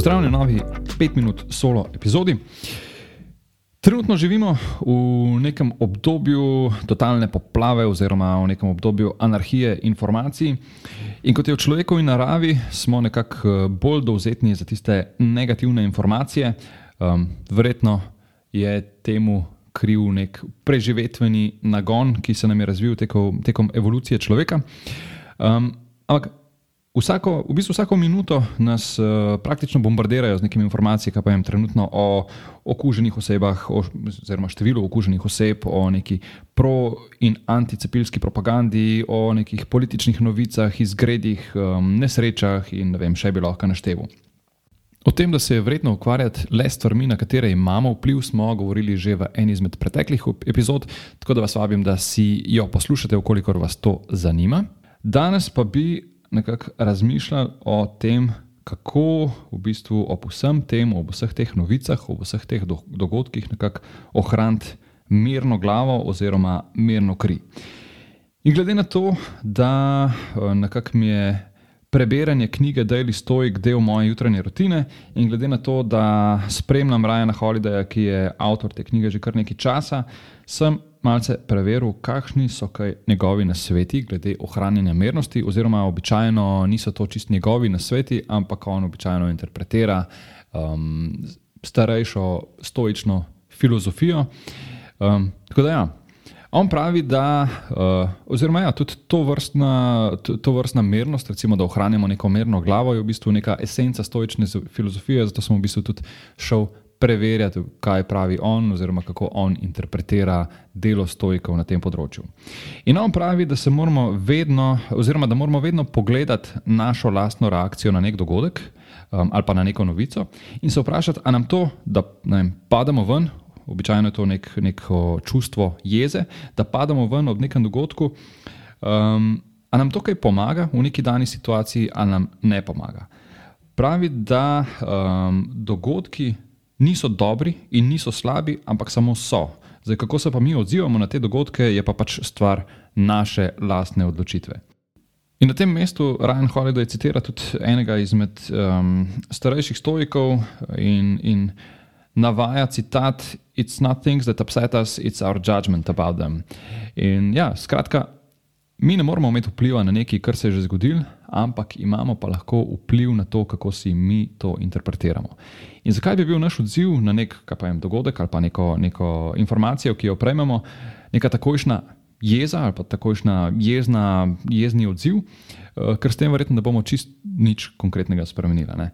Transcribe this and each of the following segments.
Pozdravljeni v novi 5 minut solo epizodi. Trenutno živimo v nekem obdobju totalne poplave, oziroma v nekem obdobju anarhije informacij. In kot je v človekovi naravi, smo nekako eh, bolj dovzetni za tiste negativne informacije. Um, verjetno je temu kriv nek preživetveni nagon, ki se nam je razvil tekom, tekom evolucije človeka. Um, ampak Vsako, v bistvu vsako minuto nas uh, praktično bombardirajo z nekimi informacijami, kaj pa jim trenutno o okuženih osebah, oziroma številu okuženih oseb, o neki pro- in anticepilski propagandi, o nekih političnih novicah, izgredih, um, nesrečah in ne vem, še bi lahko našteval. O tem, da se je vredno ukvarjati le s stvarmi, na katere imamo vpliv, smo govorili že v eni izmed preteklih epizod, tako da vas vabim, da si jo poslušate, okolikor vas to zanima. Danes pa bi nekako razmišljali o tem, kako v bistvu ob vsem tem, ob vseh teh novicah, ob vseh teh dogodkih nekako ohraniti mirno glavo oziroma mirno kri. In glede na to, da eh, nekako mi je preberanje knjige Daily Stoic del moje jutranje rutine, in glede na to, da spremljam Rajana Holidaya, ki je avtor te knjige že kar nekaj časa, sem malce preveril, kakšni so njegovi nasveti glede ohranjanja mirnosti, oziroma običajno niso to čist njegovi nasveti, ampak on običajno interpretira um, starejšo stoično filozofijo. Um, tako da ja. On pravi, da uh, oziroma, ja, tudi to vrstna, to, vrstna mirnost, recimo, da ohranjamo neko mirno glavo, je v bistvu neka esenca stoične filozofije. Zato sem v bistvu tudi šel preverjati, kaj pravi on, oziroma kako on interpretira delo stojkov na tem področju. In on pravi, da se moramo vedno, oziroma da moramo vedno pogledati našo lastno reakcijo na nek dogodek um, ali pa na neko novico in se vprašati, ali nam to, da vem, pademo ven. Običajno je to nek, neko čustvo jeze, da pademo ven ob nekem dogodku. Um, a nam to kaj pomaga v neki dani situaciji, ali nam ne pomaga? Pravi, da um, dogodki niso dobri in niso slabi, ampak samo so. Zdaj, kako se pa mi odzivamo na te dogodke, je pa pač stvar naše lastne odločitve. In na tem mestu Ryan Holiday citira tudi enega izmed um, starejših stojkov in, in navaja citat: It's not things that upset us, it's our judgment about them. In ja, skratka, mi ne moramo imeti vpliva na nekaj, kar se je že zgodilo, ampak imamo pa lahko vpliv na to, kako si mi to interpretiramo. In zakaj bi bil naš odziv na nek vem, dogodek ali pa neko, neko informacijo, ki jo prejmemo, neka takojšna jeza ali pa takojšna jezna, jezni odziv, uh, ker s tem verjetno ne bomo čist nič konkretnega spremenili.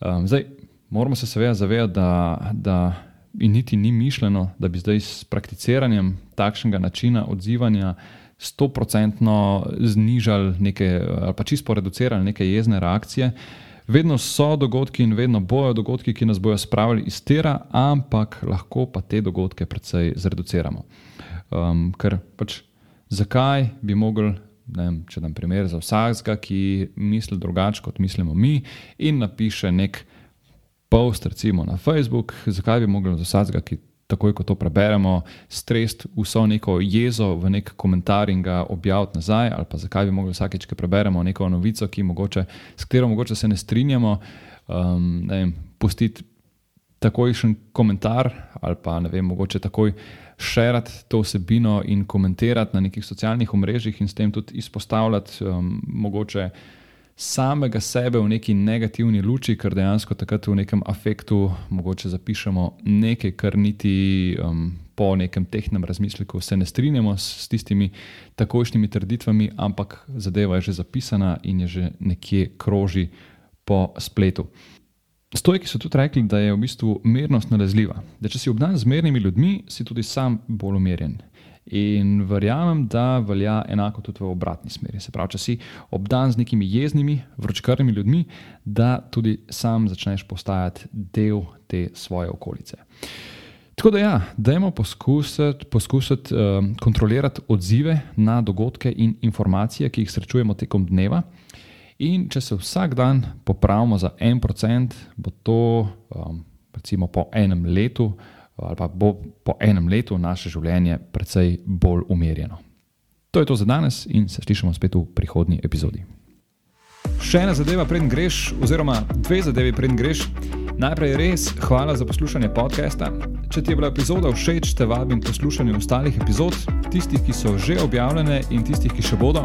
Um, zdaj, moramo se seveda zavedati, da. da In niti ni mišljeno, da bi zdaj s prakticiranjem takšnega načina odzivanja sto procentno znižali neke, ali pa čisto reducirali neke jezne reakcije. Vedno so dogodki in vedno bojo dogodki, ki nas bodo spravili iz tera, ampak lahko pa te dogodke precej zreduciramo. Um, ker pač zakaj bi mogli, vem, če dam primer za vsakega, ki misli drugače kot mislimo mi in napiše nek post, recimo na Facebook, zakaj bi mogli za vsakega, ki takoj, ko to preberemo, strest vso neko jezo v nek komentar in ga objaviti nazaj, ali pa zakaj bi mogli vsakeč, ko preberemo neko novico, mogoče, s katero mogoče se ne strinjamo, um, ne vem, pustiti takojšen komentar ali pa ne vem, mogoče takoj. Širiti to vsebino in komentirati na nekih socialnih omrežjih, in s tem tudi izpostavljati, um, mogoče samega sebe v neki negativni luči, ker dejansko takrat v nekem afektu mogoče zapišemo nekaj, kar niti um, po nekem tehnem razmisleku se ne strinjamo s, s tistimi takošnjimi trditvami, ampak zadeva je že zapisana in je že nekje kroži po spletu. Stojki so tudi rekli, da je v bistvu mirnost nalezljiva. Da če si obdan z mernimi ljudmi, si tudi sam bolj umirjen. In verjamem, da velja enako tudi v obratni smeri. Se pravi, če si obdan z nekimi jeznimi, vročkrnimi ljudmi, da tudi sam začneš postajati del te svoje okolice. Tako da, ja, dajmo poskusiti, poskusiti uh, kontrolirati odzive na dogodke in informacije, ki jih srečujemo tekom dneva. In če se vsak dan popravimo za en procent, bo to, um, recimo, po enem letu ali pa bo po enem letu naše življenje precej bolj umirjeno. To je to za danes in se slišimo spet v prihodnji epizodi. Še ena zadeva, preden greš, oziroma dve zadevi, preden greš. Najprej res hvala za poslušanje podcasta. Če ti je bila epizoda všeč, te vabim poslušati ostalih epizod, tistih, ki so že objavljene in tistih, ki še bodo.